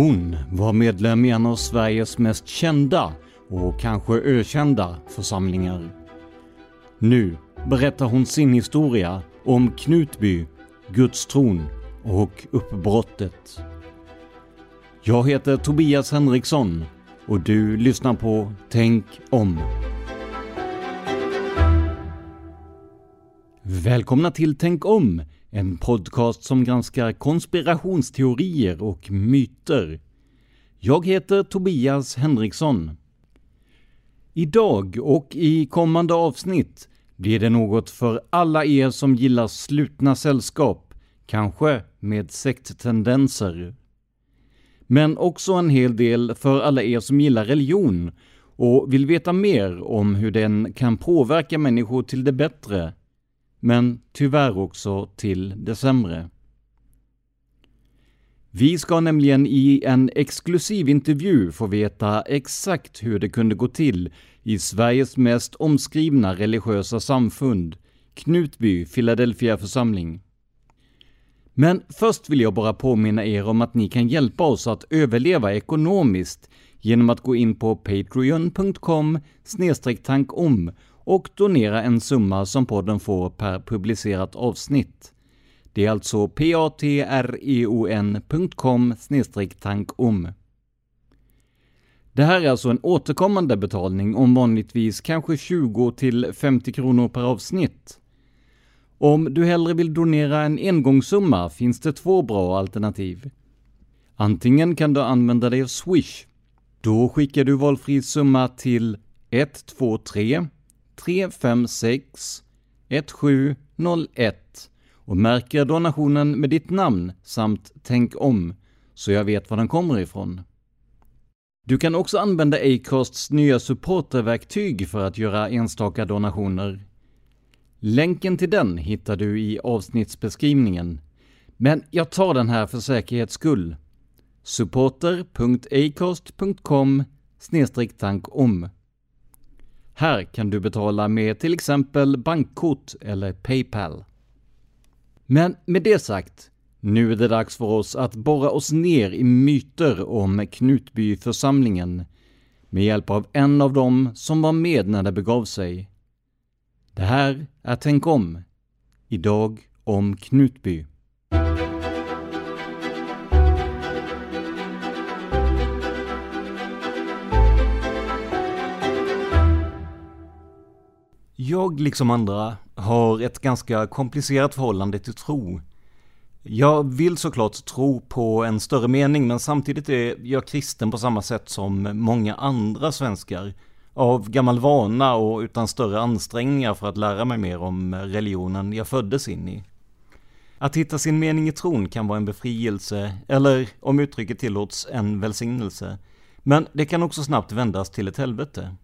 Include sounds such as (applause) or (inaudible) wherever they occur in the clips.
Hon var medlem i en av Sveriges mest kända och kanske ökända församlingar. Nu berättar hon sin historia om Knutby, Gudstron och uppbrottet. Jag heter Tobias Henriksson och du lyssnar på Tänk om. Välkomna till Tänk om, en podcast som granskar konspirationsteorier och myter. Jag heter Tobias Henriksson. Idag och i kommande avsnitt blir det något för alla er som gillar slutna sällskap, kanske med sekttendenser. Men också en hel del för alla er som gillar religion och vill veta mer om hur den kan påverka människor till det bättre, men tyvärr också till det sämre. Vi ska nämligen i en exklusiv intervju få veta exakt hur det kunde gå till i Sveriges mest omskrivna religiösa samfund, Knutby Philadelphia församling. Men först vill jag bara påminna er om att ni kan hjälpa oss att överleva ekonomiskt genom att gå in på patreon.com tankom och donera en summa som podden får per publicerat avsnitt. Det är alltså patreon.com tankom. Det här är alltså en återkommande betalning om vanligtvis kanske 20 till 50 kronor per avsnitt. Om du hellre vill donera en engångssumma finns det två bra alternativ. Antingen kan du använda dig av Swish. Då skickar du valfri summa till 123 356 1701 och märker donationen med ditt namn samt Tänk om, så jag vet var den kommer ifrån. Du kan också använda Acasts nya supporterverktyg för att göra enstaka donationer. Länken till den hittar du i avsnittsbeskrivningen. Men jag tar den här för säkerhets skull. supporter.acast.com tankom. Här kan du betala med till exempel bankkort eller Paypal. Men med det sagt, nu är det dags för oss att borra oss ner i myter om Knutbyförsamlingen med hjälp av en av dem som var med när det begav sig. Det här är Tänk om. Idag om Knutby. Jag, liksom andra, har ett ganska komplicerat förhållande till tro. Jag vill såklart tro på en större mening, men samtidigt är jag kristen på samma sätt som många andra svenskar. Av gammal vana och utan större ansträngningar för att lära mig mer om religionen jag föddes in i. Att hitta sin mening i tron kan vara en befrielse, eller om uttrycket tillåts, en välsignelse. Men det kan också snabbt vändas till ett helvete.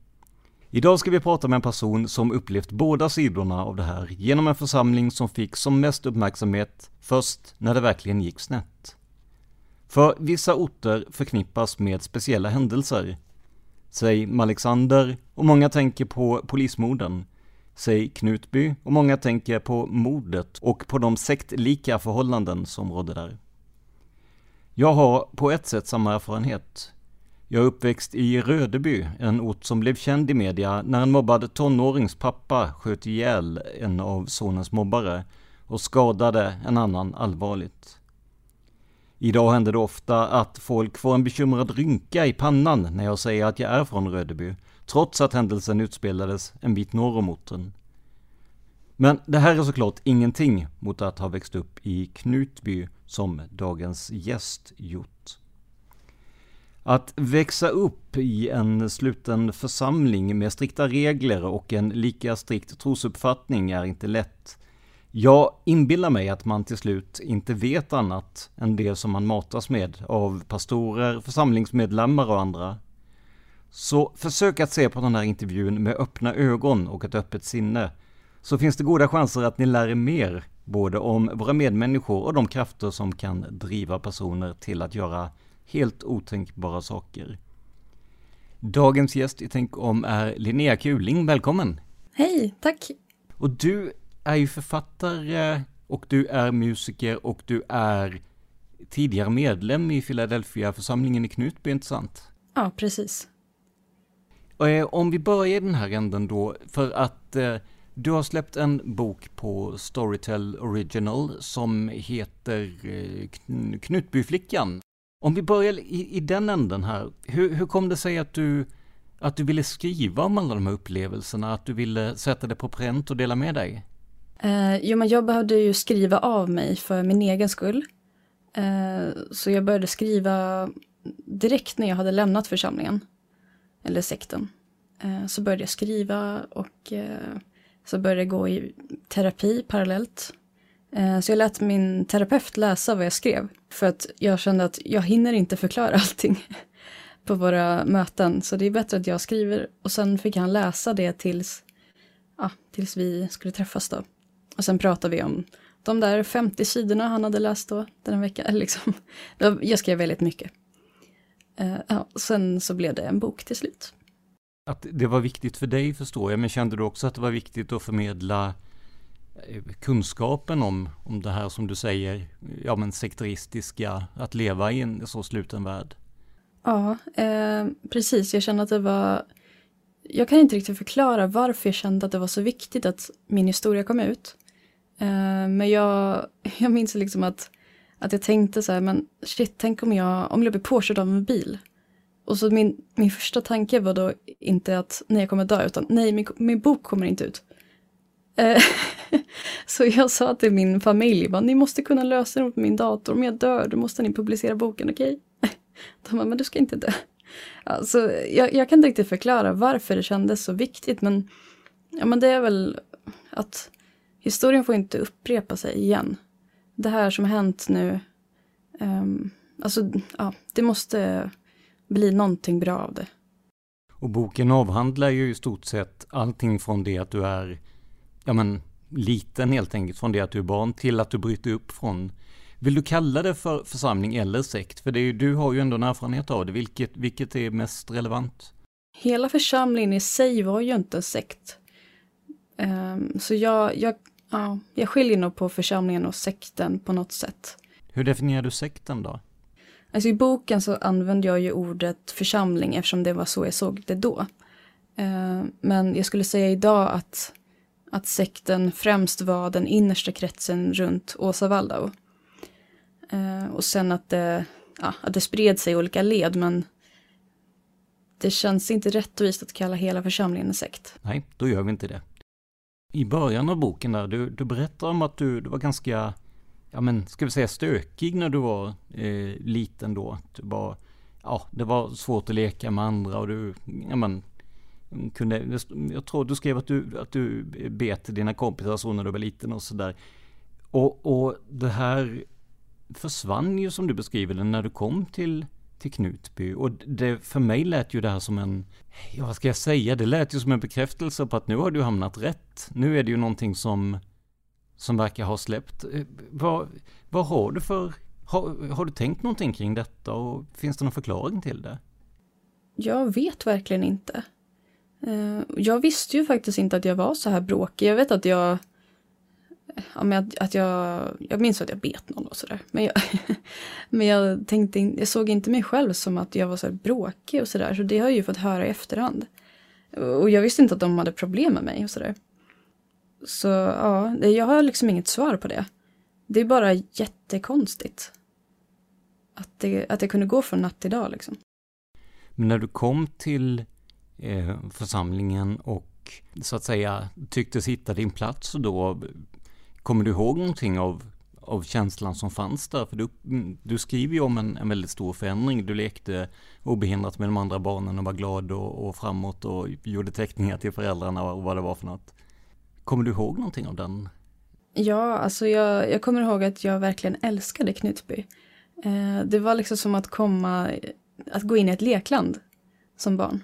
Idag ska vi prata med en person som upplevt båda sidorna av det här genom en församling som fick som mest uppmärksamhet först när det verkligen gick snett. För vissa orter förknippas med speciella händelser. Säg Malexander och många tänker på polismorden. Säg Knutby och många tänker på mordet och på de sektlika förhållanden som rådde där. Jag har på ett sätt samma erfarenhet. Jag är uppväxt i Rödeby, en ort som blev känd i media när en mobbad tonårings pappa sköt ihjäl en av sonens mobbare och skadade en annan allvarligt. Idag händer det ofta att folk får en bekymrad rynka i pannan när jag säger att jag är från Rödeby, trots att händelsen utspelades en bit norr om orten. Men det här är såklart ingenting mot att ha växt upp i Knutby som dagens gäst gjort. Att växa upp i en sluten församling med strikta regler och en lika strikt trosuppfattning är inte lätt. Jag inbillar mig att man till slut inte vet annat än det som man matas med av pastorer, församlingsmedlemmar och andra. Så försök att se på den här intervjun med öppna ögon och ett öppet sinne. Så finns det goda chanser att ni lär er mer, både om våra medmänniskor och de krafter som kan driva personer till att göra helt otänkbara saker. Dagens gäst i Tänk om är Linnea Kuling, välkommen! Hej, tack! Och du är ju författare och du är musiker och du är tidigare medlem i Philadelphia-församlingen i Knutby, inte sant? Ja, precis. Eh, om vi börjar i den här änden då, för att eh, du har släppt en bok på Storytel Original som heter eh, Knutbyflickan. Om vi börjar i, i den änden här, hur, hur kom det sig att du, att du ville skriva om alla de här upplevelserna, att du ville sätta det på pränt och dela med dig? Eh, jo, men jag behövde ju skriva av mig för min egen skull. Eh, så jag började skriva direkt när jag hade lämnat församlingen, eller sekten. Eh, så började jag skriva och eh, så började jag gå i terapi parallellt Eh, så jag lät min terapeut läsa vad jag skrev. För att jag kände att jag hinner inte förklara (laughs) allting på våra möten. Så det är bättre att jag skriver. Och sen fick han läsa det tills, ja, tills vi skulle träffas då. Och sen pratade vi om de där 50 sidorna han hade läst då, den veckan. (laughs) Liksom. Jag skrev väldigt mycket. Eh, ja, sen så blev det en bok till slut. Att det var viktigt för dig förstår jag, men kände du också att det var viktigt att förmedla kunskapen om, om det här som du säger, ja men sekteristiska, att leva i en så sluten värld? Ja, eh, precis. Jag kände att det var... Jag kan inte riktigt förklara varför jag kände att det var så viktigt att min historia kom ut. Eh, men jag, (laughs) jag minns liksom att, att jag tänkte så här, men shit, tänk om jag, om jag blir påkörd av en bil. Och så min, min första tanke var då inte att nej, jag kommer dö, utan nej, min, min bok kommer inte ut. Eh, (laughs) (laughs) så jag sa till min familj, ni måste kunna lösa det på min dator, om jag dör då måste ni publicera boken, okej? Okay? (laughs) De bara, men du ska inte dö. Alltså, jag, jag, kan inte riktigt förklara varför det kändes så viktigt, men, ja, men det är väl att historien får inte upprepa sig igen. Det här som har hänt nu, um, alltså, ja, det måste bli någonting bra av det. Och boken avhandlar ju i stort sett allting från det att du är ja men, liten helt enkelt från det att du är barn till att du bryter upp från vill du kalla det för församling eller sekt? För är, du har ju ändå en erfarenhet av det. Vilket, vilket är mest relevant? Hela församlingen i sig var ju inte en sekt. Um, så jag, jag, ja, jag skiljer nog på församlingen och sekten på något sätt. Hur definierar du sekten då? Alltså i boken så använde jag ju ordet församling eftersom det var så jag såg det då. Uh, men jag skulle säga idag att att sekten främst var den innersta kretsen runt Åsa Waldau. Eh, och sen att det, ja, att det spred sig i olika led, men det känns inte rättvist att kalla hela församlingen en sekt. Nej, då gör vi inte det. i början av boken där, du, du berättar om att du, du var ganska, ja men ska vi säga stökig när du var eh, liten då. Du var, ja, det var svårt att leka med andra och du, ja men, kunde, jag tror du skrev att du, att du bet dina kompisar så när du var liten och sådär. Och, och det här försvann ju som du beskriver det när du kom till, till Knutby. Och det, för mig lät ju det här som en, ja vad ska jag säga, det lät ju som en bekräftelse på att nu har du hamnat rätt. Nu är det ju någonting som, som verkar ha släppt. Eh, vad, vad har du för, har, har du tänkt någonting kring detta och finns det någon förklaring till det? Jag vet verkligen inte. Eh, jag visste ju faktiskt inte att jag var så här bråkig. Jag vet att jag ja, men att, att jag, jag minns att jag bet någon och sådär. Men, jag, (laughs) men jag tänkte, jag såg inte mig själv som att jag var så här bråkig och sådär. Så det har jag ju fått höra i efterhand. Och jag visste inte att de hade problem med mig och sådär. Så ja, jag har liksom inget svar på det. Det är bara jättekonstigt. Att det, att det kunde gå från natt till dag liksom. Men när du kom till Eh, församlingen och så att säga tycktes hitta din plats då Kommer du ihåg någonting av, av känslan som fanns där? För du, du skriver ju om en, en väldigt stor förändring. Du lekte obehindrat med de andra barnen och var glad och, och framåt och gjorde teckningar till föräldrarna och vad det var för något. Kommer du ihåg någonting av den? Ja, alltså jag, jag kommer ihåg att jag verkligen älskade Knutby. Eh, det var liksom som att komma, att gå in i ett lekland som barn.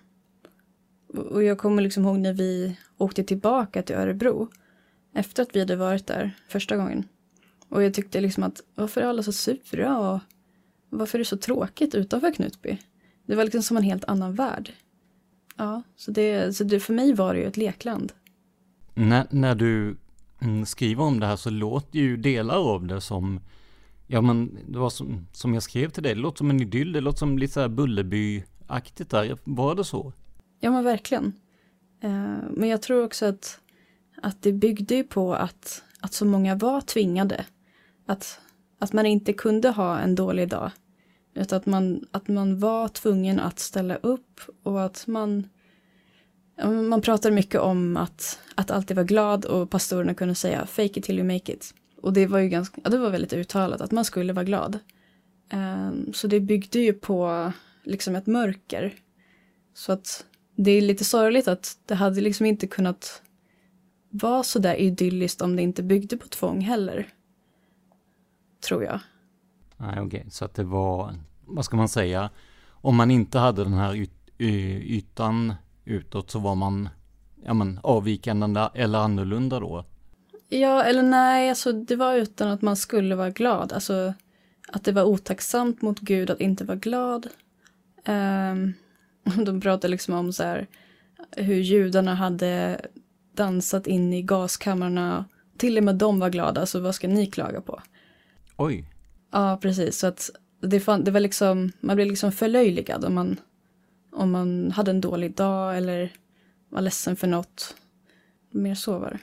Och jag kommer liksom ihåg när vi åkte tillbaka till Örebro efter att vi hade varit där första gången. Och jag tyckte liksom att varför är alla så sura och varför är det så tråkigt utanför Knutby? Det var liksom som en helt annan värld. Ja, så det, så det för mig var det ju ett lekland. När, när du mm, skriver om det här så låter ju delar av det som Ja men det var som, som jag skrev till dig, det låter som en idyll, det låter som lite så här Bullerby-aktigt där. Var det så? Ja men verkligen. Eh, men jag tror också att att det byggde ju på att, att så många var tvingade. Att, att man inte kunde ha en dålig dag. Utan att man, att man var tvungen att ställa upp och att man man pratade mycket om att, att alltid vara glad och pastorerna kunde säga fake it till you make it. Och det var ju ganska, ja, det var väldigt uttalat att man skulle vara glad. Um, så det byggde ju på liksom ett mörker. Så att det är lite sorgligt att det hade liksom inte kunnat vara så där idylliskt om det inte byggde på tvång heller. Tror jag. Nej, okej, okay. så att det var, vad ska man säga, om man inte hade den här yt ytan utåt så var man ja, men, avvikande eller annorlunda då? Ja, eller nej, alltså det var utan att man skulle vara glad. Alltså att det var otacksamt mot Gud att inte vara glad. Um, (laughs) de pratade liksom om så här hur judarna hade dansat in i gaskamrarna. Till och med de var glada, så vad ska ni klaga på? Oj. Ja, precis. Så att det, fan, det var liksom, man blev liksom förlöjligad om man, om man hade en dålig dag eller var ledsen för något. Mer så var det.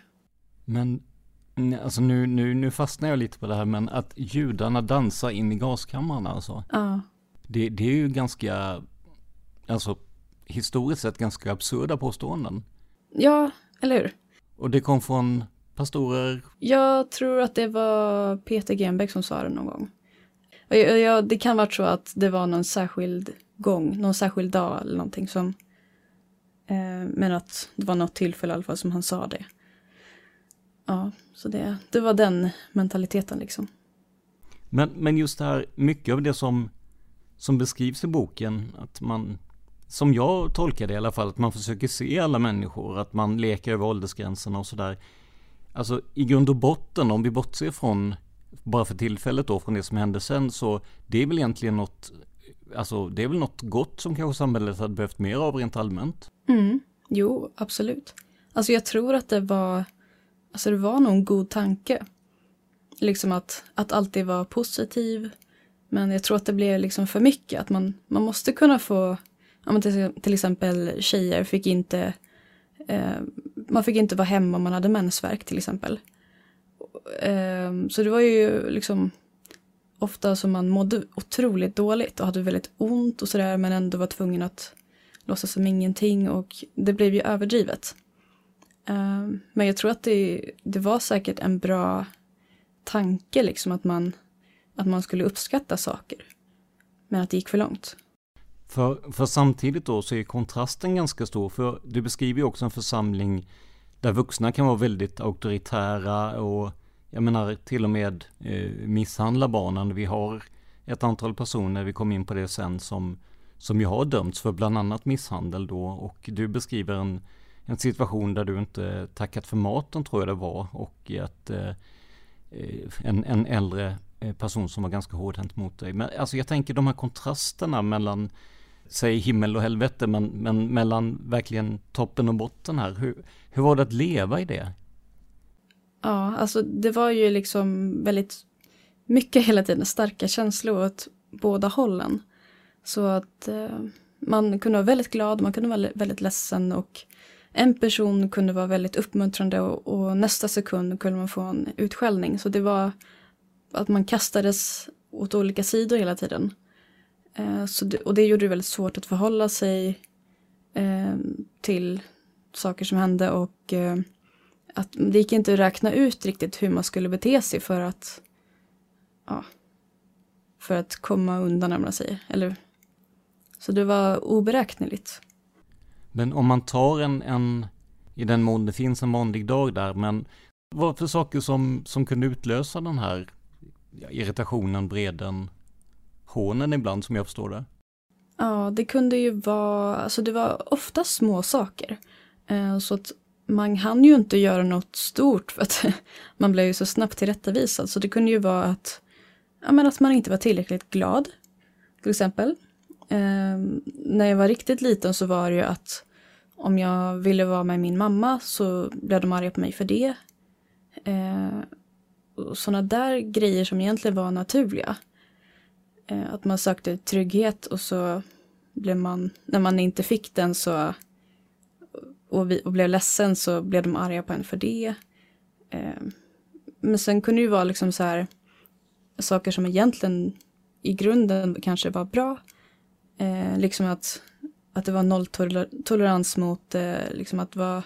Men alltså nu, nu, nu fastnar jag lite på det här, men att judarna dansar in i gaskamrarna alltså. Ja. Det, det är ju ganska, alltså historiskt sett ganska absurda påståenden. Ja, eller hur? Och det kom från pastorer? Jag tror att det var Peter Genbeck som sa det någon gång. Jag, jag, det kan vara så att det var någon särskild gång, någon särskild dag eller någonting som eh, men att det var något tillfälle i alla fall som han sa det. Ja, så det, det var den mentaliteten liksom. Men, men just det här, mycket av det som, som beskrivs i boken, att man som jag tolkar det i alla fall, att man försöker se alla människor, att man leker över åldersgränserna och sådär. Alltså i grund och botten, om vi bortser från, bara för tillfället då, från det som hände sen, så det är väl egentligen något, alltså det är väl något gott som kanske samhället hade behövt mer av rent allmänt? Mm, jo, absolut. Alltså jag tror att det var, alltså det var nog en god tanke. Liksom att, att alltid vara positiv. Men jag tror att det blev liksom för mycket, att man, man måste kunna få men till, till exempel tjejer fick inte, eh, man fick inte vara hemma om man hade mensvärk till exempel. Eh, så det var ju liksom ofta som man mådde otroligt dåligt och hade väldigt ont och sådär men ändå var tvungen att låtsas som ingenting och det blev ju överdrivet. Eh, men jag tror att det, det var säkert en bra tanke liksom att man, att man skulle uppskatta saker. Men att det gick för långt. För, för samtidigt då så är kontrasten ganska stor. För du beskriver ju också en församling där vuxna kan vara väldigt auktoritära och jag menar till och med eh, misshandla barnen. Vi har ett antal personer, vi kom in på det sen, som, som ju har dömts för bland annat misshandel då. Och du beskriver en, en situation där du inte tackat för maten tror jag det var. Och att eh, en, en äldre eh, person som var ganska hårdhänt mot dig. Men alltså jag tänker de här kontrasterna mellan säg himmel och helvete, men, men mellan verkligen toppen och botten här. Hur, hur var det att leva i det? Ja, alltså det var ju liksom väldigt mycket hela tiden, starka känslor åt båda hållen. Så att eh, man kunde vara väldigt glad, man kunde vara väldigt ledsen och en person kunde vara väldigt uppmuntrande och, och, nästa sekund kunde man få en utskällning. Så det var att man kastades åt olika sidor hela tiden. Eh, så det, och det gjorde det väldigt svårt att förhålla sig eh, till saker som hände och eh, att det gick inte att räkna ut riktigt hur man skulle bete sig för att ja, för att komma undan om man säger. Eller, så det var oberäkneligt. Men om man tar en, en, i den mån det finns en vanlig dag där, men vad för saker som, som kunde utlösa den här irritationen, breden, hånen ibland som jag förstår det? Ja, det kunde ju vara, alltså det var ofta små saker. Eh, så att man hann ju inte göra något stort för att (laughs) man blev ju så snabbt tillrättavisad. Så det kunde ju vara att, ja, men att man inte var tillräckligt glad, till exempel. Eh, när jag var riktigt liten så var det ju att om jag ville vara med min mamma så blev de arga på mig för det. Eh, Sådana där grejer som egentligen var naturliga. Eh, att man sökte trygghet och så blev man, när man inte fick den så och, vi, och blev ledsen så blev de arga på en för det. Eh, men sen kunde det ju vara liksom så här saker som egentligen i grunden kanske var bra. Eh, liksom att, att det var nolltolerans mot eh, liksom att vara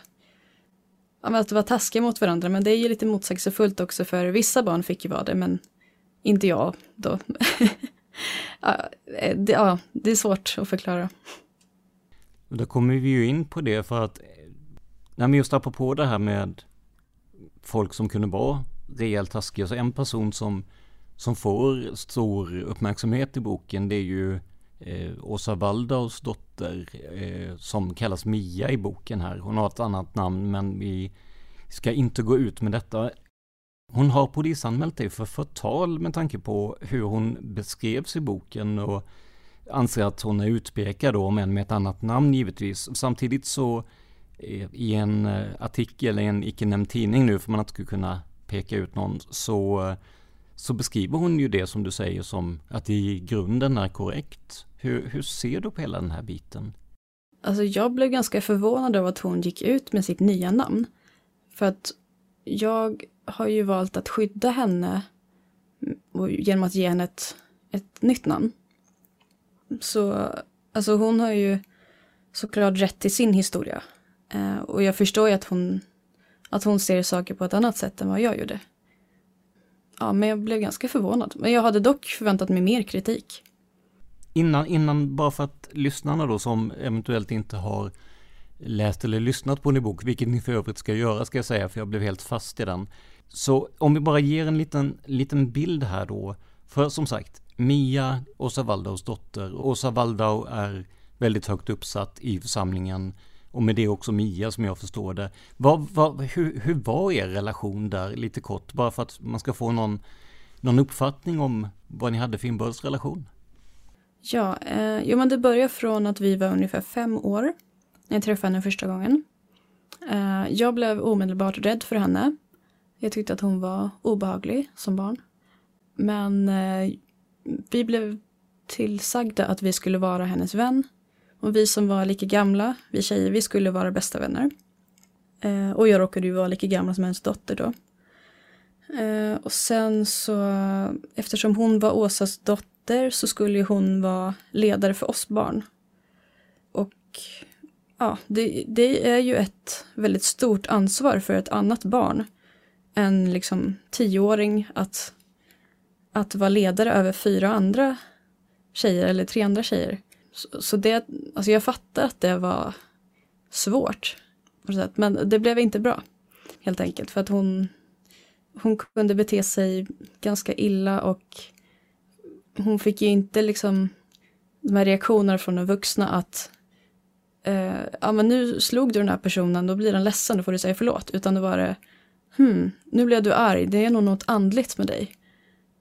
att vara taskiga mot varandra, men det är ju lite motsägelsefullt också för vissa barn fick ju vara det, men inte jag då. (laughs) Eh, det, ja, det är svårt att förklara. Då kommer vi ju in på det för att, eh, när vi just apropå det här med folk som kunde vara rejält taskiga, så en person som, som får stor uppmärksamhet i boken, det är ju eh, Åsa Waldaus dotter eh, som kallas Mia i boken här. Hon har ett annat namn men vi ska inte gå ut med detta. Hon har polisanmält dig för förtal med tanke på hur hon beskrevs i boken och anser att hon är utpekad då, men med ett annat namn givetvis. Samtidigt så eh, i en eh, artikel i en icke nämnd tidning nu, för man inte skulle kunna peka ut någon, så, eh, så beskriver hon ju det som du säger som att det i grunden är korrekt. Hur, hur ser du på hela den här biten? Alltså jag blev ganska förvånad över att hon gick ut med sitt nya namn. För att jag har ju valt att skydda henne genom att ge henne ett, ett nytt namn. Så alltså hon har ju såklart rätt till sin historia. Eh, och jag förstår ju att hon, att hon ser saker på ett annat sätt än vad jag gjorde. Ja, men jag blev ganska förvånad. Men jag hade dock förväntat mig mer kritik. Innan, innan bara för att lyssnarna då som eventuellt inte har läst eller lyssnat på din bok, vilket ni för övrigt ska göra ska jag säga, för jag blev helt fast i den. Så om vi bara ger en liten, liten bild här då. För som sagt, Mia, Åsa Waldaus dotter. Åsa Waldau är väldigt högt uppsatt i församlingen. Och med det också Mia som jag förstår det. Vad, vad, hur, hur var er relation där lite kort? Bara för att man ska få någon, någon uppfattning om vad ni hade för inbördes relation. Ja, eh, jo men det börjar från att vi var ungefär fem år jag träffade henne första gången. Eh, jag blev omedelbart rädd för henne. Jag tyckte att hon var obehaglig som barn. Men eh, vi blev tillsagda att vi skulle vara hennes vän. Och vi som var lika gamla, vi tjejer, vi skulle vara bästa vänner. Eh, och jag råkade ju vara lika gammal som hennes dotter då. Och sen så, eftersom hon var Åsas dotter så skulle hon vara ledare för oss barn. Och ja, det, det, är ju ett väldigt stort ansvar för ett annat barn. En liksom tioåring att, att vara ledare över fyra andra tjejer eller tre andra tjejer. Så, så det, alltså jag fattar att det var svårt. Men det blev inte bra. Helt enkelt för att hon, hon kunde bete sig ganska illa och hon fick ju inte liksom de här reaktionerna från de vuxna att eh, ja men nu slog du den här personen, då blir den ledsen, då får du säga förlåt. Utan då var det, hmm, nu blev du arg, det är nog något andligt med dig.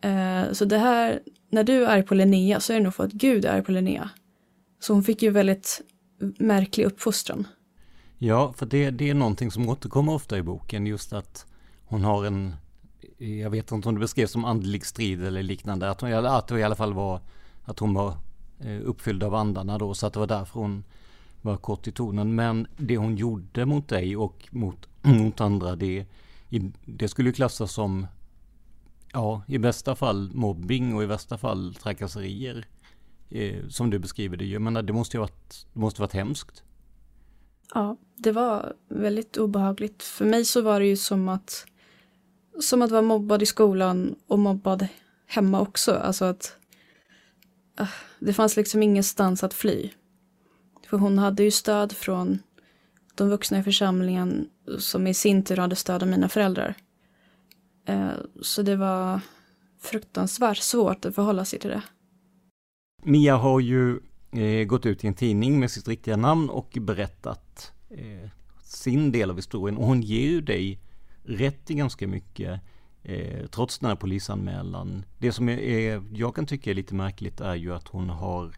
Eh, så det här, när du är arg på Linnea så är det nog för att Gud är arg på Linnea. Så hon fick ju väldigt märklig uppfostran. Ja, för det, det är någonting som återkommer ofta i boken, just att hon har en, jag vet inte om det beskrevs som andlig strid eller liknande, att, hon, att det i alla fall var att hon var eh, uppfylld av andarna då, så att det var därför hon var kort i tonen. Men det hon gjorde mot dig och mot, (clears throat) mot andra, det, det skulle klassas som ja, i bästa fall mobbing och i värsta fall trakasserier. Eh, som du beskriver det. Jag menar, det måste ju varit, det måste varit hemskt. Ja, det var väldigt obehagligt. För mig så var det ju som att, som att vara mobbad i skolan och mobbad hemma också. Alltså att ah, det fanns liksom ingenstans att fly. För hon hade ju stöd från de vuxna i församlingen som i sin tur hade stöd av mina föräldrar. Eh, så det var fruktansvärt svårt att förhålla sig till det. Mia har ju eh, gått ut i en tidning med sitt riktiga namn och berättat eh, sin del av historien. Och hon ger ju dig rätt i ganska mycket. Eh, trots den här polisanmälan. Det som är, jag kan tycka är lite märkligt är ju att hon har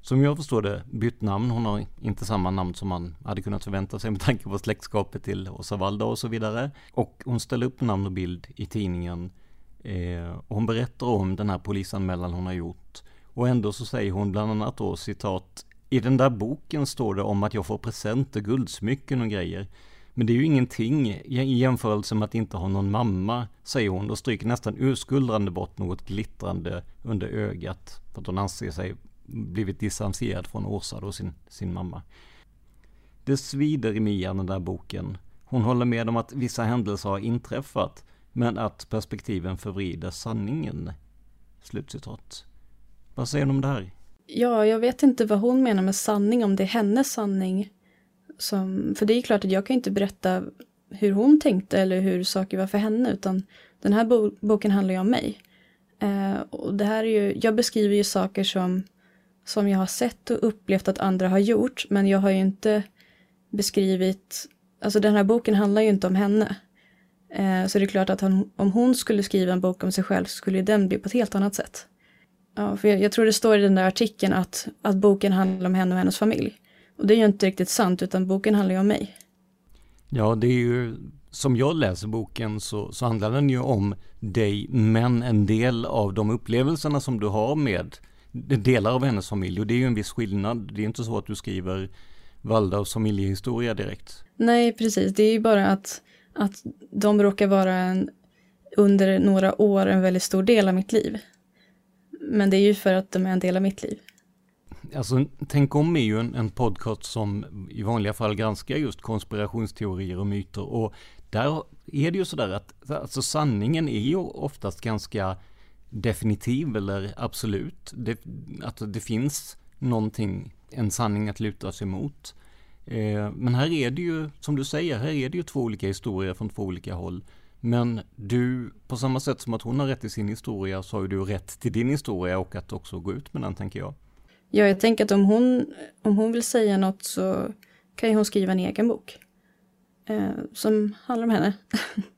som jag förstår det bytt namn. Hon har inte samma namn som man hade kunnat förvänta sig med tanke på släktskapet till Åsa Valda och så vidare. Och hon ställer upp namn och bild i tidningen. Eh, och hon berättar om den här polisanmälan hon har gjort. Och ändå så säger hon bland annat då citat I den där boken står det om att jag får presenter, guldsmycken och grejer. Men det är ju ingenting i jämförelse med att inte ha någon mamma, säger hon och stryker nästan urskuldrande bort något glittrande under ögat. För att hon anser sig blivit distanserad från Åsa då sin, sin mamma. Det svider i Mia, den där boken. Hon håller med om att vissa händelser har inträffat, men att perspektiven förvrider sanningen. Slutcitat. Vad säger du om det här? Ja, jag vet inte vad hon menar med sanning, om det är hennes sanning. Som, för det är klart att jag kan inte berätta hur hon tänkte eller hur saker var för henne, utan den här bo boken handlar ju om mig. Eh, och det här är ju, jag beskriver ju saker som, som jag har sett och upplevt att andra har gjort, men jag har ju inte beskrivit, alltså den här boken handlar ju inte om henne. Eh, så det är klart att han, om hon skulle skriva en bok om sig själv så skulle den bli på ett helt annat sätt. Ja, för jag, jag, tror det står i den där artikeln att, att boken handlar om henne och hennes familj. Och det är ju inte riktigt sant, utan boken handlar ju om mig. Ja, det är ju, som jag läser boken så, så handlar den ju om dig, men en del av de upplevelserna som du har med delar av hennes familj. Och det är ju en viss skillnad. Det är inte så att du skriver Valdaus familjehistoria direkt. Nej, precis. Det är ju bara att, att de råkar vara en, under några år en väldigt stor del av mitt liv. Men det är ju för att de är en del av mitt liv. Alltså, Tänk om är ju en, en podcast som i vanliga fall granskar just konspirationsteorier och myter. Och där är det ju sådär att alltså, sanningen är ju oftast ganska definitiv eller absolut. Det, att det finns någonting, en sanning att luta sig mot. Eh, men här är det ju, som du säger, här är det ju två olika historier från två olika håll. Men du, på samma sätt som att hon har rätt i sin historia så har ju du rätt till din historia och att också gå ut med den tänker jag. Ja, jag tänker att om hon, om hon vill säga något så kan ju hon skriva en egen bok. Eh, som handlar om henne. (laughs)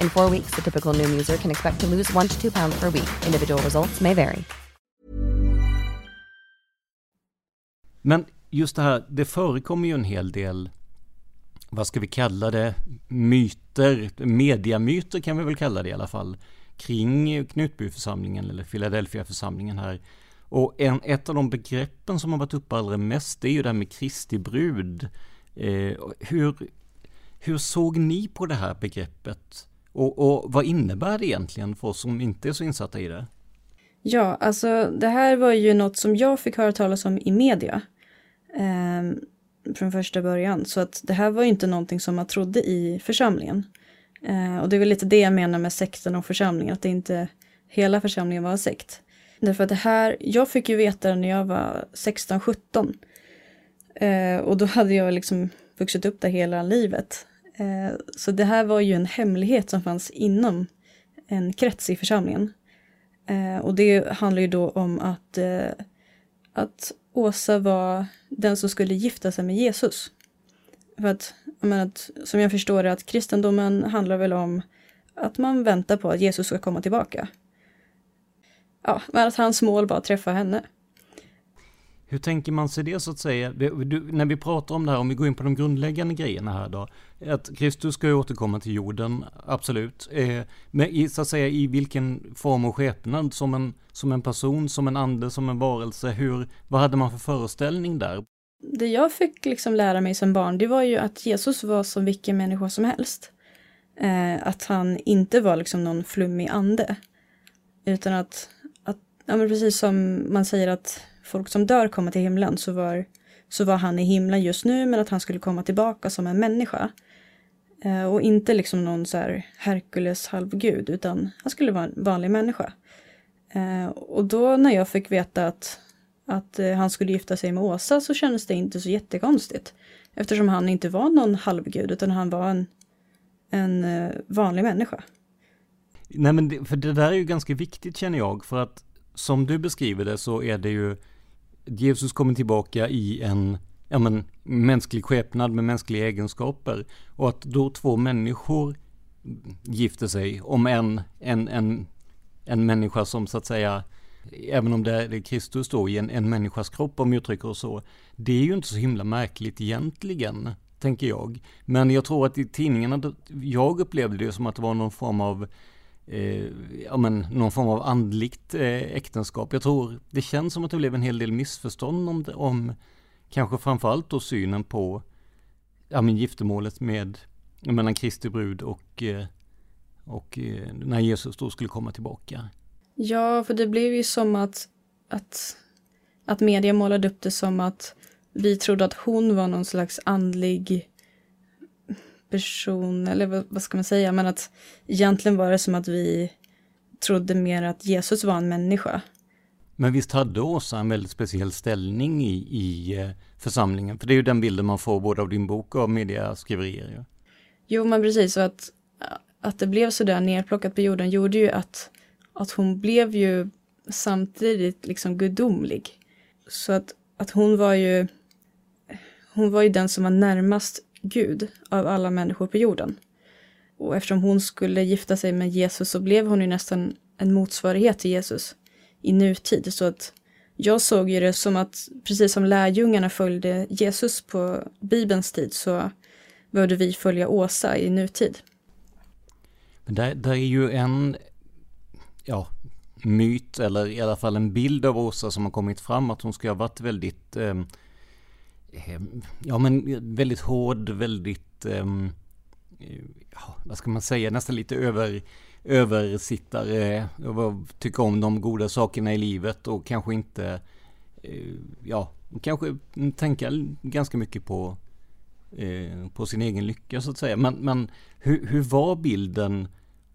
In four weeks, the typical new user can expect to lose one to two pounds per week. Individual results may vary. Men just det här, det förekommer ju en hel del, vad ska vi kalla det, myter, mediamyter kan vi väl kalla det i alla fall, kring Knutbyförsamlingen eller Philadelphiaförsamlingen här. Och en, ett av de begreppen som har varit uppe allra mest, det är ju det här med Kristi brud. Eh, hur, hur såg ni på det här begreppet? Och, och vad innebär det egentligen för oss som inte är så insatta i det? Ja, alltså det här var ju något som jag fick höra talas om i media. Eh, från första början. Så att det här var ju inte någonting som man trodde i församlingen. Eh, och det är väl lite det jag menar med sekten och församlingen, att det inte hela församlingen var en sekt. Därför att det här, jag fick ju veta det när jag var 16-17. Eh, och då hade jag liksom vuxit upp där hela livet. Eh, så det här var ju en hemlighet som fanns inom en krets i församlingen. Eh, och det handlar ju då om att, eh, att Åsa var den som skulle gifta sig med Jesus. För att, jag menar, att, som jag förstår det, att kristendomen handlar väl om att man väntar på att Jesus ska komma tillbaka. Ja, men att hans mål var att träffa henne. Hur tänker man sig det så att säga? Du, när vi pratar om det här, om vi går in på de grundläggande grejerna här då. Att Kristus ska ju återkomma till jorden, absolut. Eh, men i, så att säga i vilken form och skepnad? Som en, som en person, som en ande, som en varelse? Hur, vad hade man för föreställning där? Det jag fick liksom lära mig som barn, det var ju att Jesus var som vilken människa som helst. Eh, att han inte var liksom någon flummig ande. Utan att, att ja men precis som man säger att folk som dör kommer till himlen så var, så var han i himlen just nu men att han skulle komma tillbaka som en människa. Eh, och inte liksom någon så här Herkules halvgud utan han skulle vara en vanlig människa. Eh, och då när jag fick veta att, att eh, han skulle gifta sig med Åsa så kändes det inte så jättekonstigt. Eftersom han inte var någon halvgud utan han var en, en eh, vanlig människa. Nej men det, för det där är ju ganska viktigt känner jag för att som du beskriver det så är det ju Jesus kommer tillbaka i en ja, men, mänsklig skepnad med mänskliga egenskaper. Och att då två människor gifter sig, om en, en, en, en människa som så att säga, även om det är Kristus då i en, en människas kropp om jag uttrycker och så, det är ju inte så himla märkligt egentligen, tänker jag. Men jag tror att i tidningarna, jag upplevde det som att det var någon form av eh, ja, men, någon form av andligt eh, äktenskap. Jag tror det känns som att det blev en hel del missförstånd om, det, om kanske framförallt då synen på ja, men, giftermålet med mellan Kristi brud och, eh, och eh, när Jesus då skulle komma tillbaka. Ja, för det blev ju som att, att, att media målade upp det som att vi trodde att hon var någon slags andlig person, eller vad, vad ska man säga, men att egentligen var det som att vi trodde mer att Jesus var en människa. Men visst hade Åsa en väldigt speciell ställning i, i eh, församlingen? För det är ju den bilden man får både av din bok och av mediaskriverier. Ja. Jo, men precis. Så att, att det blev sådär nerplockat på jorden gjorde ju att, att hon blev ju samtidigt liksom gudomlig. Så att, att hon var ju hon var ju den som var närmast Gud av alla människor på jorden. Och eftersom hon skulle gifta sig med Jesus så blev hon ju nästan en motsvarighet till Jesus i nutid. Så att jag såg ju det som att precis som lärjungarna följde Jesus på Bibelns tid så behövde vi följa Åsa i nutid. Men där, där är ju en, ja, myt, eller i alla fall en bild av Åsa som har kommit fram, att hon ska ha varit väldigt, eh, ja men väldigt hård, väldigt, ehm, ja, vad ska man säga, nästan lite över, översittare, och tycka om de goda sakerna i livet och kanske inte, eh, ja, kanske tänka ganska mycket på, eh, på sin egen lycka så att säga. Men, men hur, hur var bilden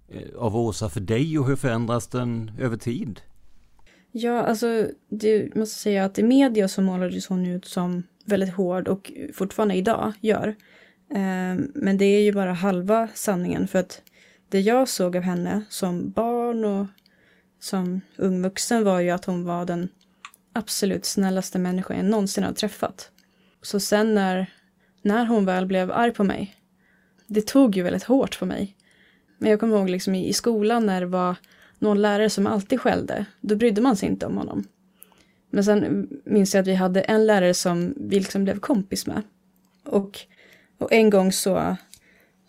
eh, av Åsa för dig och hur förändras den över tid? Ja, alltså det måste säga att i media så målades hon ut som väldigt hård och fortfarande idag gör. Eh, men det är ju bara halva sanningen för att det jag såg av henne som barn och som ung vuxen var ju att hon var den absolut snällaste människan jag någonsin har träffat. Så sen när, när hon väl blev arg på mig, det tog ju väldigt hårt på mig. Men jag kommer ihåg liksom i, i skolan när det var någon lärare som alltid skällde. Då brydde man sig inte om honom. Men sen minns jag att vi hade en lärare som vi liksom blev kompis med. Och, och en gång så,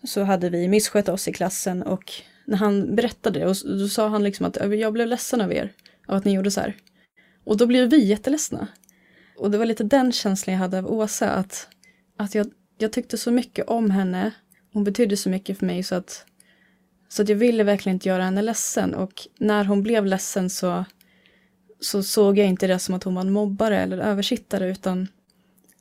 så hade vi misskött oss i klassen och när han berättade och då sa han liksom att jag blev ledsen av er, av att ni gjorde så här. Och då blev vi jätteledsna. Och det var lite den känslan jag hade av Åsa, att, att jag, jag tyckte så mycket om henne. Hon betydde så mycket för mig så att så att jag ville verkligen inte göra henne ledsen och när hon blev ledsen så, så såg jag inte det som att hon var en mobbare eller översittare utan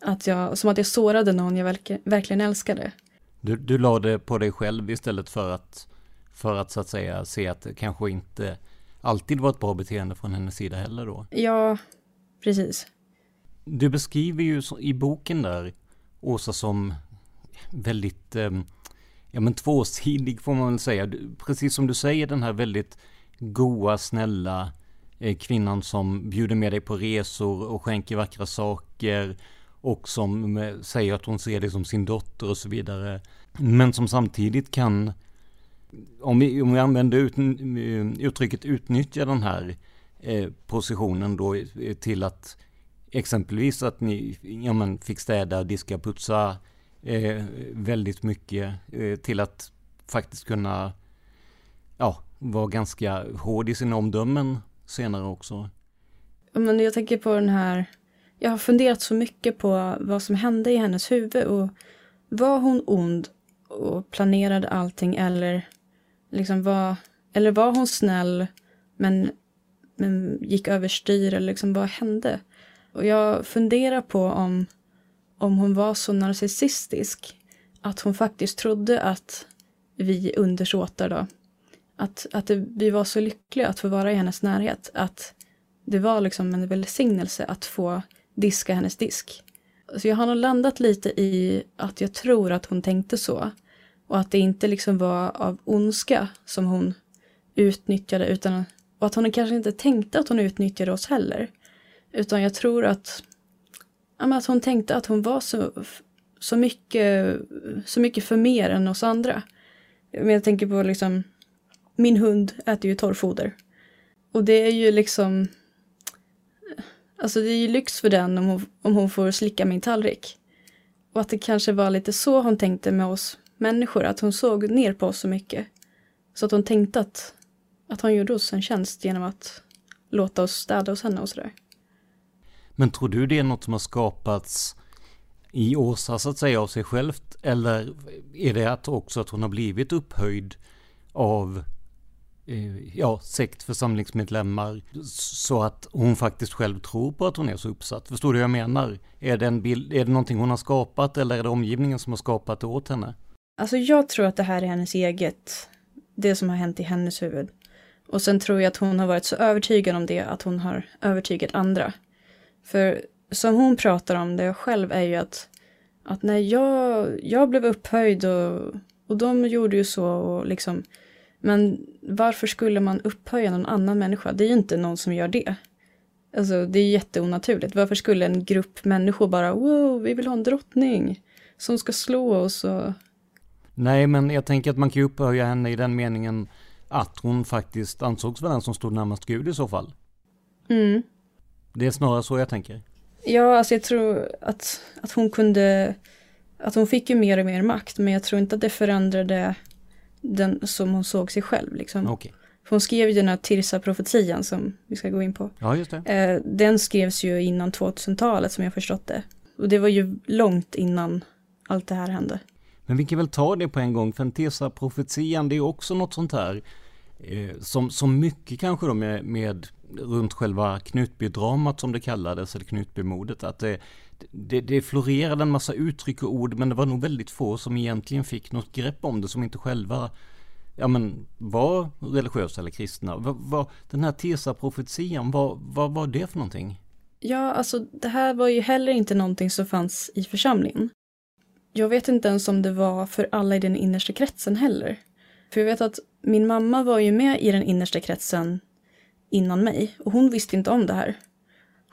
att jag, som att jag sårade någon jag verk, verkligen älskade. Du, du lade på dig själv istället för att, för att så att säga se att det kanske inte alltid var ett bra beteende från hennes sida heller då? Ja, precis. Du beskriver ju i boken där Åsa som väldigt eh, ja men tvåsidig får man väl säga. Precis som du säger den här väldigt goa, snälla Eh, kvinnan som bjuder med dig på resor och skänker vackra saker och som eh, säger att hon ser dig som sin dotter och så vidare. Men som samtidigt kan, om vi, om vi använder ut, eh, uttrycket utnyttja den här positionen då till att exempelvis att ni ja, men, fick städa, diska, putsa, eh, väldigt mycket eh, till att faktiskt kunna ja, vara ganska hård i sina omdömen senare också. Men jag tänker på den här, jag har funderat så mycket på vad som hände i hennes huvud och var hon ond och planerade allting eller liksom var, eller var hon snäll men, men gick överstyr eller liksom vad hände? Och jag funderar på om om hon var så narcissistisk att hon faktiskt trodde att vi undersåtar då, att, att det, vi var så lyckliga att få vara i hennes närhet, att det var liksom en välsignelse att få diska hennes disk. Så jag har nog landat lite i att jag tror att hon tänkte så. Och att det inte liksom var av ondska som hon utnyttjade, utan och att hon kanske inte tänkte att hon utnyttjade oss heller. Utan jag tror att att hon tänkte att hon var så, så, mycket, så mycket för mer än oss andra. Men jag tänker på liksom, min hund äter ju torrfoder. Och det är ju liksom, alltså det är ju lyx för den om hon, om hon får slicka min tallrik. Och att det kanske var lite så hon tänkte med oss människor, att hon såg ner på oss så mycket. Så att hon tänkte att, att hon gjorde oss en tjänst genom att låta oss städa hos henne och sådär. Men tror du det är något som har skapats i Åsa så att säga av sig självt? Eller är det att också att hon har blivit upphöjd av Eh, ja, sektförsamlingsmedlemmar så att hon faktiskt själv tror på att hon är så uppsatt. Förstår du vad jag menar? Är det, en bild, är det någonting hon har skapat eller är det omgivningen som har skapat det åt henne? Alltså jag tror att det här är hennes eget, det som har hänt i hennes huvud. Och sen tror jag att hon har varit så övertygad om det att hon har övertygat andra. För som hon pratar om det själv är ju att, att när jag, jag blev upphöjd och, och de gjorde ju så och liksom men varför skulle man upphöja någon annan människa? Det är ju inte någon som gör det. Alltså det är jätteonaturligt. Varför skulle en grupp människor bara wow, vi vill ha en drottning som ska slå oss och... Nej, men jag tänker att man kan ju upphöja henne i den meningen att hon faktiskt ansågs vara den som stod närmast Gud i så fall. Mm. Det är snarare så jag tänker. Ja, alltså jag tror att, att hon kunde, att hon fick ju mer och mer makt, men jag tror inte att det förändrade den som hon såg sig själv. Liksom. Okay. hon skrev ju den här Tirsa-profetian som vi ska gå in på. Ja, just det. Eh, den skrevs ju innan 2000-talet som jag förstått det. Och det var ju långt innan allt det här hände. Men vi kan väl ta det på en gång, för en Tesa-profetian det är också något sånt här eh, som, som mycket kanske då med, med runt själva Knutbydramat som det kallades, eller Knutbymodet, att det, det, det florerade en massa uttryck och ord men det var nog väldigt få som egentligen fick något grepp om det som inte själva ja, men, var religiösa eller kristna. Vad, vad, den här Tesa-profetian, vad, vad var det för någonting? Ja, alltså det här var ju heller inte någonting som fanns i församlingen. Jag vet inte ens om det var för alla i den innersta kretsen heller. För jag vet att min mamma var ju med i den innersta kretsen innan mig och hon visste inte om det här.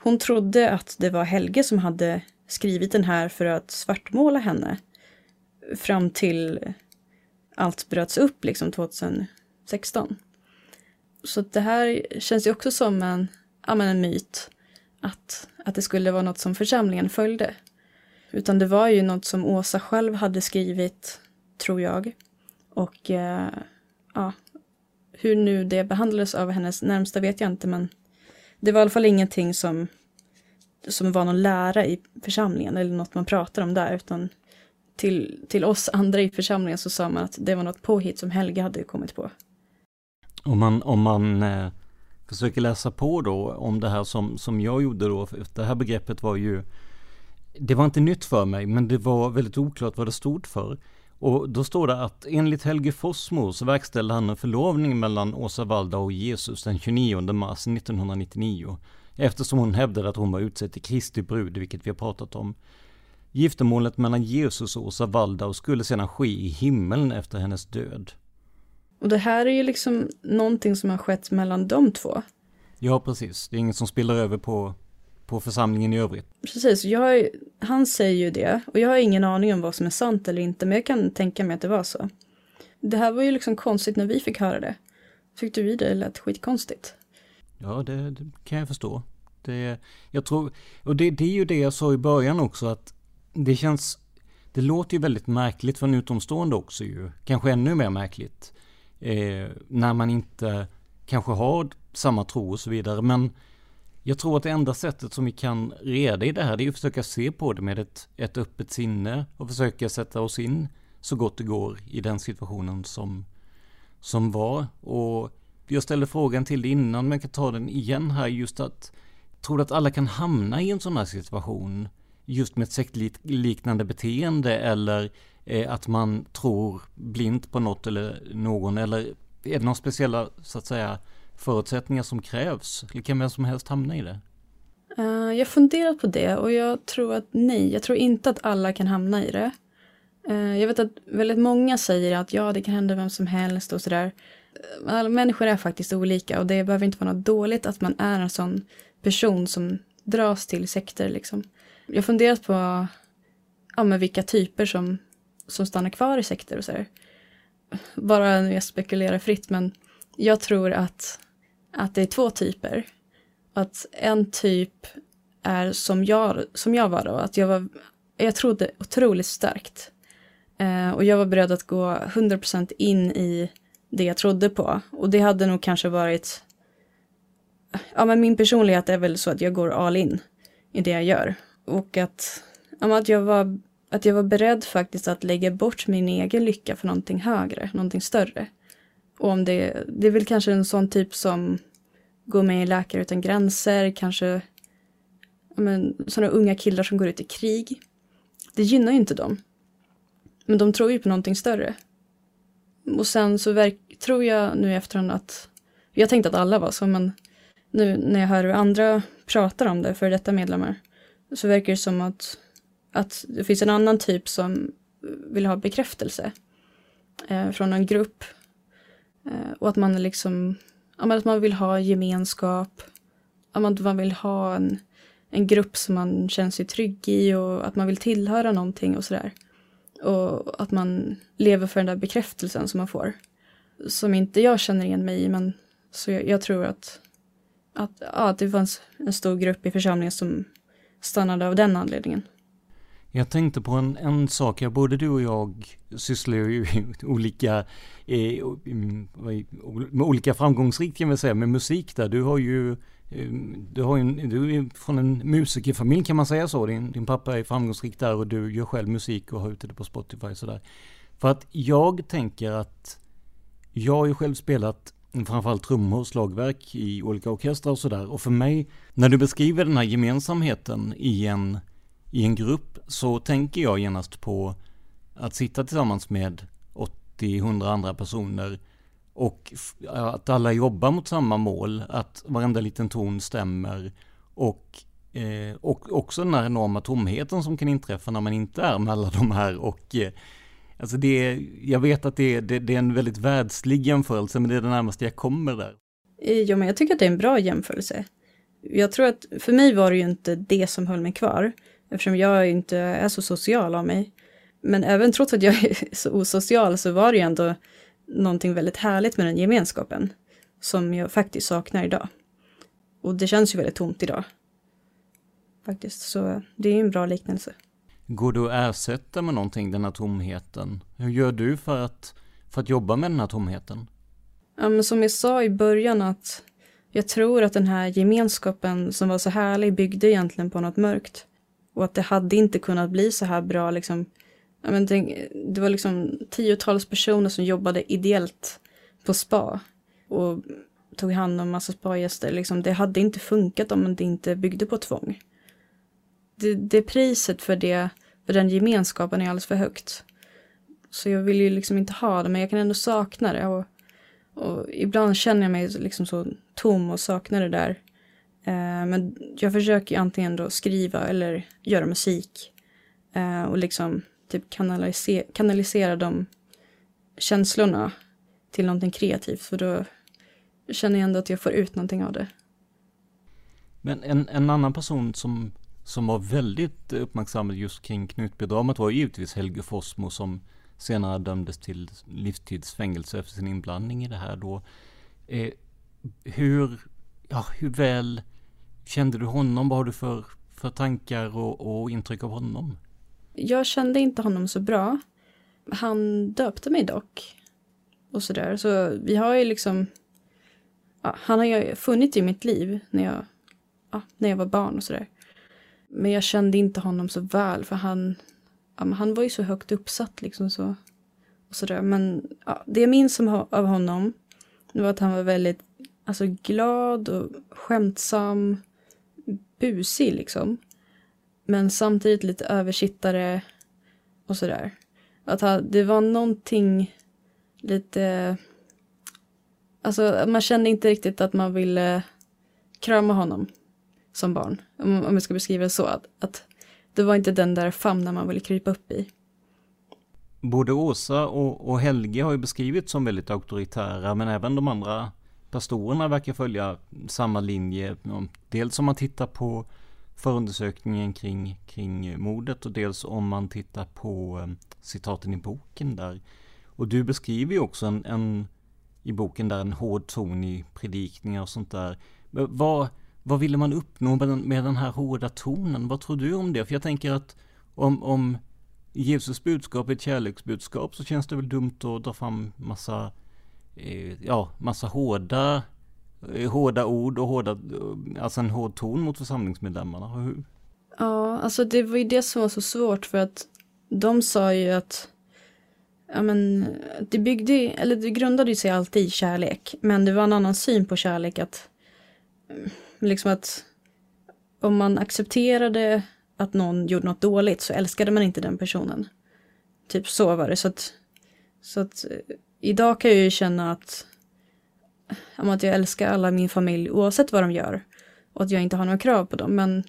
Hon trodde att det var Helge som hade skrivit den här för att svartmåla henne. Fram till allt bröts upp liksom 2016. Så det här känns ju också som en, ja, men en myt. Att, att det skulle vara något som församlingen följde. Utan det var ju något som Åsa själv hade skrivit, tror jag. Och eh, ja, hur nu det behandlades av hennes närmsta vet jag inte, men det var i alla fall ingenting som, som var någon lära i församlingen eller något man pratade om där, utan till, till oss (laughs) andra i församlingen så sa man att det var något påhitt som Helge hade kommit på. Om man, om man eh, försöker läsa på då om det här som, som jag gjorde då, för det här begreppet var ju det var inte nytt för mig, men det var väldigt oklart vad det stod för. Och då står det att enligt Helge Fossmo så verkställde han en förlovning mellan Åsa Waldau och Jesus den 29 mars 1999. Eftersom hon hävdade att hon var utsedd till Kristi brud, vilket vi har pratat om. Giftermålet mellan Jesus och Åsa Waldau skulle sedan ske i himlen efter hennes död. Och det här är ju liksom någonting som har skett mellan de två. Ja, precis. Det är inget som spiller över på, på församlingen i övrigt. Precis, jag, han säger ju det och jag har ingen aning om vad som är sant eller inte, men jag kan tänka mig att det var så. Det här var ju liksom konstigt när vi fick höra det. Tyckte vi det lät skitkonstigt? Ja, det, det kan jag förstå. Det, jag tror, och det, det är ju det jag sa i början också att det känns, det låter ju väldigt märkligt för en utomstående också ju. Kanske ännu mer märkligt. Eh, när man inte kanske har samma tro och så vidare. Men jag tror att det enda sättet som vi kan reda i det här, det är att försöka se på det med ett, ett öppet sinne och försöka sätta oss in så gott det går i den situationen som, som var. Och jag ställde frågan till dig innan, men jag kan ta den igen här, just att tror du att alla kan hamna i en sån här situation? Just med ett sektliknande beteende eller eh, att man tror blint på något eller någon eller är det några speciella så att säga förutsättningar som krävs? Eller kan vem som helst hamna i det? Uh, jag har funderat på det och jag tror att nej, jag tror inte att alla kan hamna i det. Uh, jag vet att väldigt många säger att ja, det kan hända vem som helst och sådär. Eh, alla människor är faktiskt olika och det behöver inte vara något dåligt att man är en sån person som dras till sekter liksom. Jag har funderat på ja, men vilka typer som, som stannar kvar i sekter och sådär. Bara nu jag spekulerar fritt men jag tror att att det är två typer. Att en typ är som jag, som jag var då, att jag var, jag trodde otroligt starkt. Eh, och jag var beredd att gå 100% in i det jag trodde på. Och det hade nog kanske varit, ja men min personlighet är väl så att jag går all in i det jag gör. Och att, ja, att, jag var, att jag var beredd faktiskt att lägga bort min egen lycka för någonting högre, någonting större. Och om det, det är väl kanske en sån typ som gå med i Läkare utan gränser, kanske men, sådana unga killar som går ut i krig. Det gynnar ju inte dem. Men de tror ju på någonting större. Och sen så verk, tror jag nu i efterhand att, jag tänkte att alla var så, men nu när jag hör hur andra pratar om det, för detta medlemmar, så verkar det som att, att det finns en annan typ som vill ha bekräftelse eh, från en grupp. Eh, och att man liksom att man vill ha gemenskap, att man vill ha en, en grupp som man känner sig trygg i och att man vill tillhöra någonting och sådär. Och att man lever för den där bekräftelsen som man får. Som inte jag känner igen mig i, men så jag, jag tror att, att, ja, att det fanns en stor grupp i församlingen som stannade av den anledningen. Jag tänkte på en, en sak, ja, både du och jag sysslar ju olika, eh, med olika framgångsrikt kan vi säga, med musik där. Du har ju, eh, du, har en, du är från en musikerfamilj kan man säga så. Din, din pappa är framgångsrik där och du gör själv musik och har ute det på Spotify sådär. För att jag tänker att jag har ju själv spelat framförallt trummor och slagverk i olika orkestrar och sådär. Och för mig, när du beskriver den här gemensamheten i en, i en grupp så tänker jag genast på att sitta tillsammans med 80-100 andra personer och att alla jobbar mot samma mål, att varenda liten ton stämmer och, eh, och också den här enorma tomheten som kan inträffa när man inte är med alla de här och eh, Alltså det är, jag vet att det är, det, det är en väldigt världslig jämförelse, men det är det närmaste jag kommer där. Eh, ja, men jag tycker att det är en bra jämförelse. Jag tror att för mig var det ju inte det som höll mig kvar, eftersom jag inte är så social av mig. Men även trots att jag är (laughs) så osocial så var det ju ändå någonting väldigt härligt med den gemenskapen som jag faktiskt saknar idag. Och det känns ju väldigt tomt idag. Faktiskt, så det är en bra liknelse. Går det att ersätta med någonting den här tomheten? Hur gör du för att, för att jobba med den här tomheten? Ja, men som jag sa i början att jag tror att den här gemenskapen som var så härlig byggde egentligen på något mörkt. Och att det hade inte kunnat bli så här bra liksom. Ja, men det, det var liksom tiotals personer som jobbade ideellt på spa. Och tog hand om massa spagäster. Liksom, det hade inte funkat om det inte byggde på tvång det, det priset för, det, för den gemenskapen är alldeles för högt. Så jag vill ju liksom inte ha det, men jag kan ändå sakna det. Och, och ibland känner jag mig liksom så tom och saknar det där. Eh, men jag försöker antingen då skriva eller göra musik. Eh, och liksom typ kanalisera, kanalisera de känslorna till någonting kreativt. För då känner jag ändå att jag får ut någonting av det. Men en, en annan person som som var väldigt uppmärksammad just kring Knutbydramat var givetvis Helge Fossmo som senare dömdes till livstidsfängelse efter sin inblandning i det här då. Eh, hur, ja, hur väl kände du honom? Vad har du för, för tankar och, och intryck av honom? Jag kände inte honom så bra. Han döpte mig dock. Och sådär. Så vi har ju liksom... Ja, han har ju funnits i mitt liv när jag, ja, när jag var barn och sådär. Men jag kände inte honom så väl för han, ja, han var ju så högt uppsatt liksom så. Och sådär. Men ja, det jag minns av honom var att han var väldigt alltså, glad och skämtsam, busig liksom. Men samtidigt lite översittare och sådär. Att ha, det var någonting lite... Alltså man kände inte riktigt att man ville krama honom som barn. Om, om jag ska beskriva det så. Att, att det var inte den där famnen man ville krypa upp i. Både Åsa och, och Helge har ju beskrivits som väldigt auktoritära men även de andra pastorerna verkar följa samma linje. Dels om man tittar på förundersökningen kring, kring mordet och dels om man tittar på eh, citaten i boken där. Och du beskriver ju också en, en, i boken där en hård ton i predikningar och sånt där. Vad, vad ville man uppnå med den, med den här hårda tonen? Vad tror du om det? För jag tänker att om, om Jesus budskap är ett kärleksbudskap så känns det väl dumt att dra fram massa, Eh, ja, massa hårda, eh, hårda ord och hårda, eh, alltså en hård ton mot församlingsmedlemmarna. Hur? Ja, alltså det var ju det som var så svårt för att de sa ju att Ja men det byggde, eller det grundade sig alltid i kärlek. Men det var en annan syn på kärlek att mm, liksom att om man accepterade att någon gjorde något dåligt så älskade man inte den personen. Typ så var det. Så att, så att idag kan jag ju känna att, att jag älskar alla min familj oavsett vad de gör. Och att jag inte har några krav på dem. Men,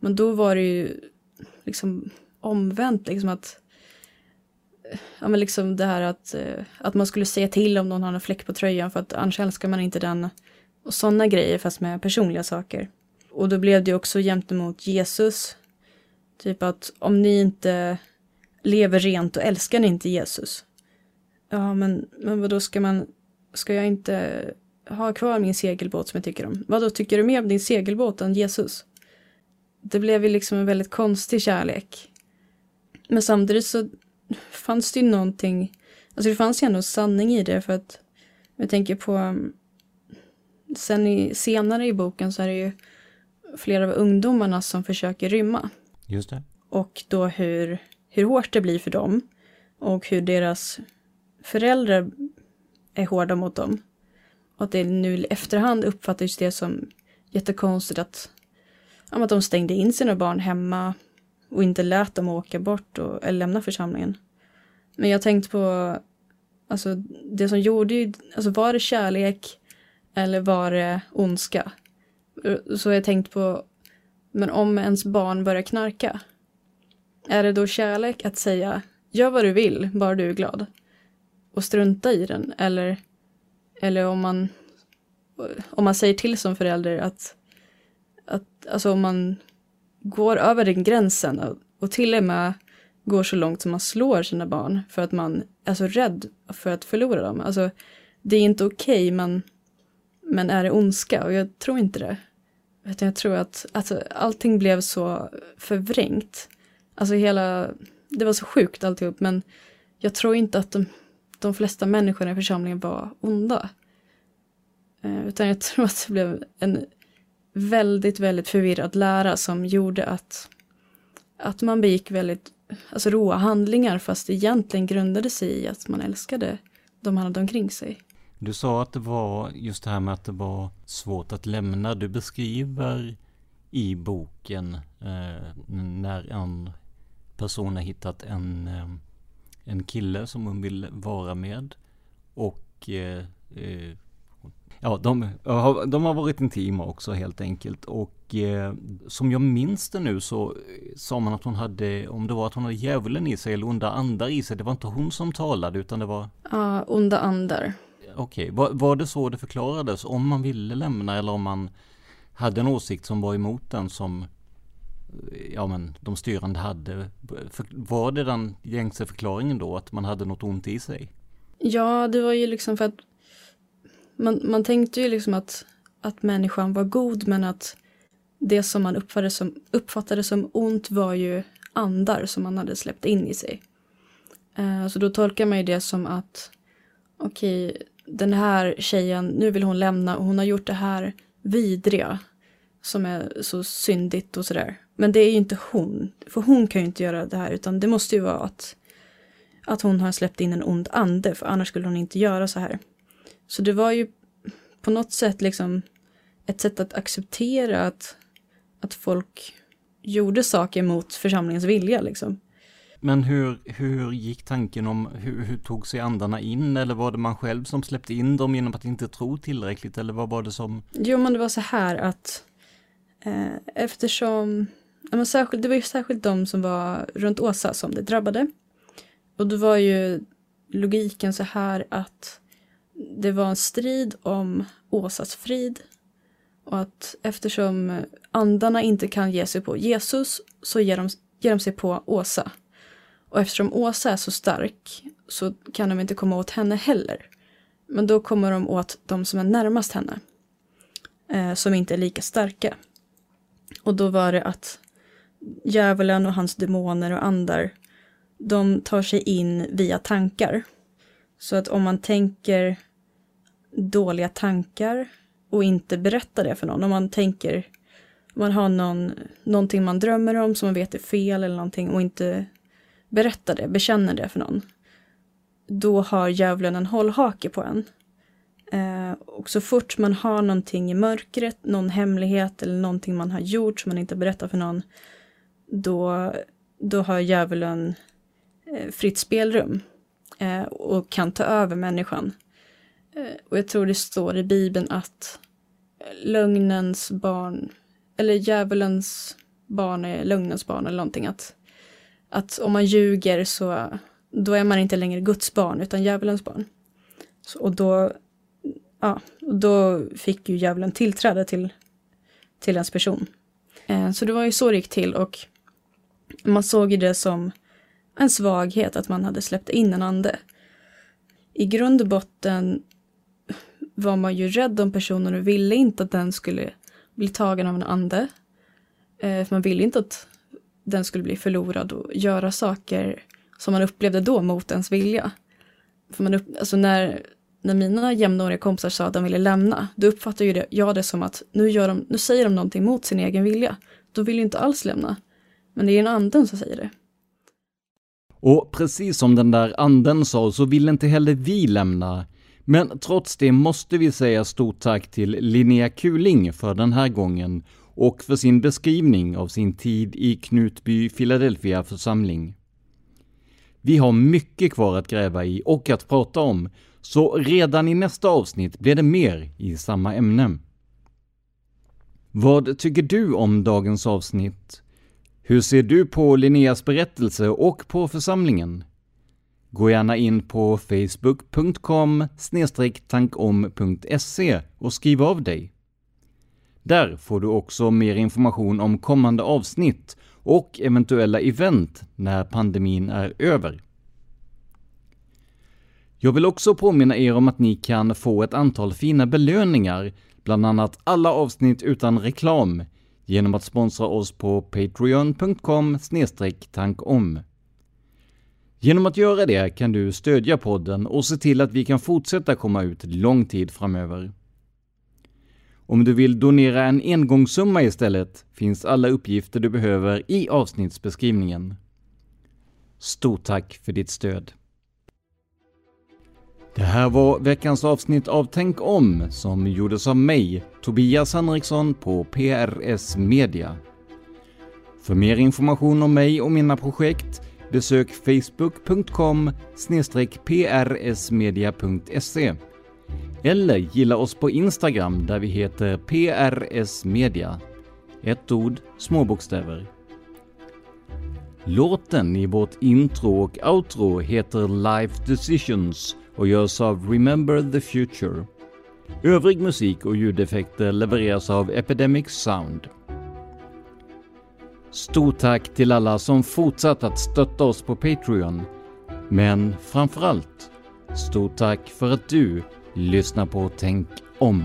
men då var det ju liksom omvänt. Liksom att, ja men liksom det här att, eh, att man skulle säga till om någon har en fläck på tröjan för att annars älskar man inte den och sådana grejer fast med personliga saker. Och då blev det också gentemot Jesus. Typ att om ni inte lever rent och älskar ni inte Jesus. Ja men, men vad då ska man, ska jag inte ha kvar min segelbåt som jag tycker om? Vad då tycker du mer om din segelbåt än Jesus? Det blev ju liksom en väldigt konstig kärlek. men samtidigt så fanns det ju någonting, alltså det fanns ju ändå sanning i det för att jag tänker på um, sen i, senare i boken så är det ju flera av ungdomarna som försöker rymma. Just det. Och då hur, hur hårt det blir för dem och hur deras föräldrar är hårda mot dem. Och att det nu i efterhand uppfattas det som jättekonstigt att, att de stängde in sina barn hemma och inte lät dem åka bort och, eller lämna församlingen. Men jag tänkte på, alltså det som gjorde, alltså var det kärlek eller var det ondska? Så jag tänkt på, men om ens barn börjar knarka, är det då kärlek att säga gör vad du vill, bara du är glad? Och strunta i den? Eller, eller om man om man säger till som förälder att, att alltså om man går över den gränsen och, och till och med går så långt som man slår sina barn för att man är så rädd för att förlora dem. Alltså, det är inte okej, okay, men, men är det ondska? Och jag tror inte det. Jag tror att alltså, allting blev så förvrängt. Alltså hela, det var så sjukt alltihop, men jag tror inte att de, de flesta människorna i församlingen var onda. Eh, utan jag (laughs) tror att det blev en väldigt, väldigt förvirrad lära som gjorde att, att man begick väldigt alltså, råa handlingar fast det egentligen grundade sig i att man älskade de man hade omkring sig. Du sa att det var just det här med att det var svårt att lämna. Du beskriver i boken eh, när en person har hittat en, eh, en kille som hon vill vara med och eh, eh Ja, de, de har varit intima också helt enkelt. Och eh, som jag minns det nu så sa man att hon hade, om det var att hon hade djävulen i sig eller onda andar i sig, det var inte hon som talade utan det var? Ja, uh, onda andar. Okej, okay. var, var det så det förklarades? Om man ville lämna eller om man hade en åsikt som var emot den som ja men de styrande hade. Var det den gängse förklaringen då att man hade något ont i sig? Ja, det var ju liksom för att man, man tänkte ju liksom att, att människan var god men att det som man uppfattade som, uppfattade som ont var ju andar som man hade släppt in i sig. Uh, så då tolkar man ju det som att okej, okay, den här tjejen, nu vill hon lämna och hon har gjort det här vidriga som är så syndigt och sådär. Men det är ju inte hon, för hon kan ju inte göra det här utan det måste ju vara att, att hon har släppt in en ond ande för annars skulle hon inte göra så här. Så det var ju på något sätt liksom ett sätt att acceptera att, att folk gjorde saker mot församlingens vilja liksom. Men hur, hur gick tanken om, hur, hur tog sig andarna in eller var det man själv som släppte in dem genom att inte tro tillräckligt eller vad var det som? Jo men det var så här att eh, eftersom, men särskilt, det var ju särskilt de som var runt Åsa som det drabbade. Och då var ju logiken så här att det var en strid om Åsas frid och att eftersom andarna inte kan ge sig på Jesus så ger de, ger de sig på Åsa. Och eftersom Åsa är så stark så kan de inte komma åt henne heller. Men då kommer de åt de som är närmast henne. Eh, som inte är lika starka. Och då var det att djävulen och hans demoner och andar de tar sig in via tankar. Så att om man tänker dåliga tankar och inte berättar det för någon. Om man tänker, om man har någon, någonting man drömmer om som man vet är fel eller någonting och inte berättar det, bekänner det för någon. Då har djävulen en hållhake på en. Eh, och så fort man har någonting i mörkret, någon hemlighet eller någonting man har gjort som man inte berättar för någon, då, då har djävulen eh, fritt spelrum eh, och kan ta över människan. Eh, och jag tror det står i Bibeln att lögnens barn, eller djävulens barn är lögnens barn eller någonting. Att, att om man ljuger så då är man inte längre Guds barn utan djävulens barn. Så, och då, ja, då fick ju djävulen tillträde till, till ens person. Så det var ju så det gick till och man såg ju det som en svaghet att man hade släppt in en ande. I grund och botten var man ju rädd om personen och ville inte att den skulle bli tagen av en ande. Eh, för man ville inte att den skulle bli förlorad och göra saker som man upplevde då mot ens vilja. För man upp, alltså när, när mina jämnåriga kompisar sa att de ville lämna, då uppfattade ju det, jag det som att nu, gör de, nu säger de någonting mot sin egen vilja. De vill ju inte alls lämna. Men det är en anden som säger det. Och precis som den där anden sa så vill inte heller vi lämna. Men trots det måste vi säga stort tack till Linnea Kuling för den här gången och för sin beskrivning av sin tid i Knutby Philadelphia församling. Vi har mycket kvar att gräva i och att prata om, så redan i nästa avsnitt blir det mer i samma ämne. Vad tycker du om dagens avsnitt? Hur ser du på Linneas berättelse och på församlingen? Gå gärna in på facebook.com tankom.se och skriv av dig. Där får du också mer information om kommande avsnitt och eventuella event när pandemin är över. Jag vill också påminna er om att ni kan få ett antal fina belöningar, bland annat alla avsnitt utan reklam, genom att sponsra oss på patreon.com tankom. Genom att göra det kan du stödja podden och se till att vi kan fortsätta komma ut lång tid framöver. Om du vill donera en engångssumma istället finns alla uppgifter du behöver i avsnittsbeskrivningen. Stort tack för ditt stöd! Det här var veckans avsnitt av Tänk om som gjordes av mig, Tobias Henriksson på PRS Media. För mer information om mig och mina projekt besök facebook.com prsmedia.se eller gilla oss på Instagram där vi heter PRS Media. Ett ord, små bokstäver. Låten i vårt intro och outro heter Life Decisions och görs av Remember the Future. Övrig musik och ljudeffekter levereras av Epidemic Sound. Stort tack till alla som fortsatt att stötta oss på Patreon. Men framförallt, stort tack för att du lyssnar på Tänk om.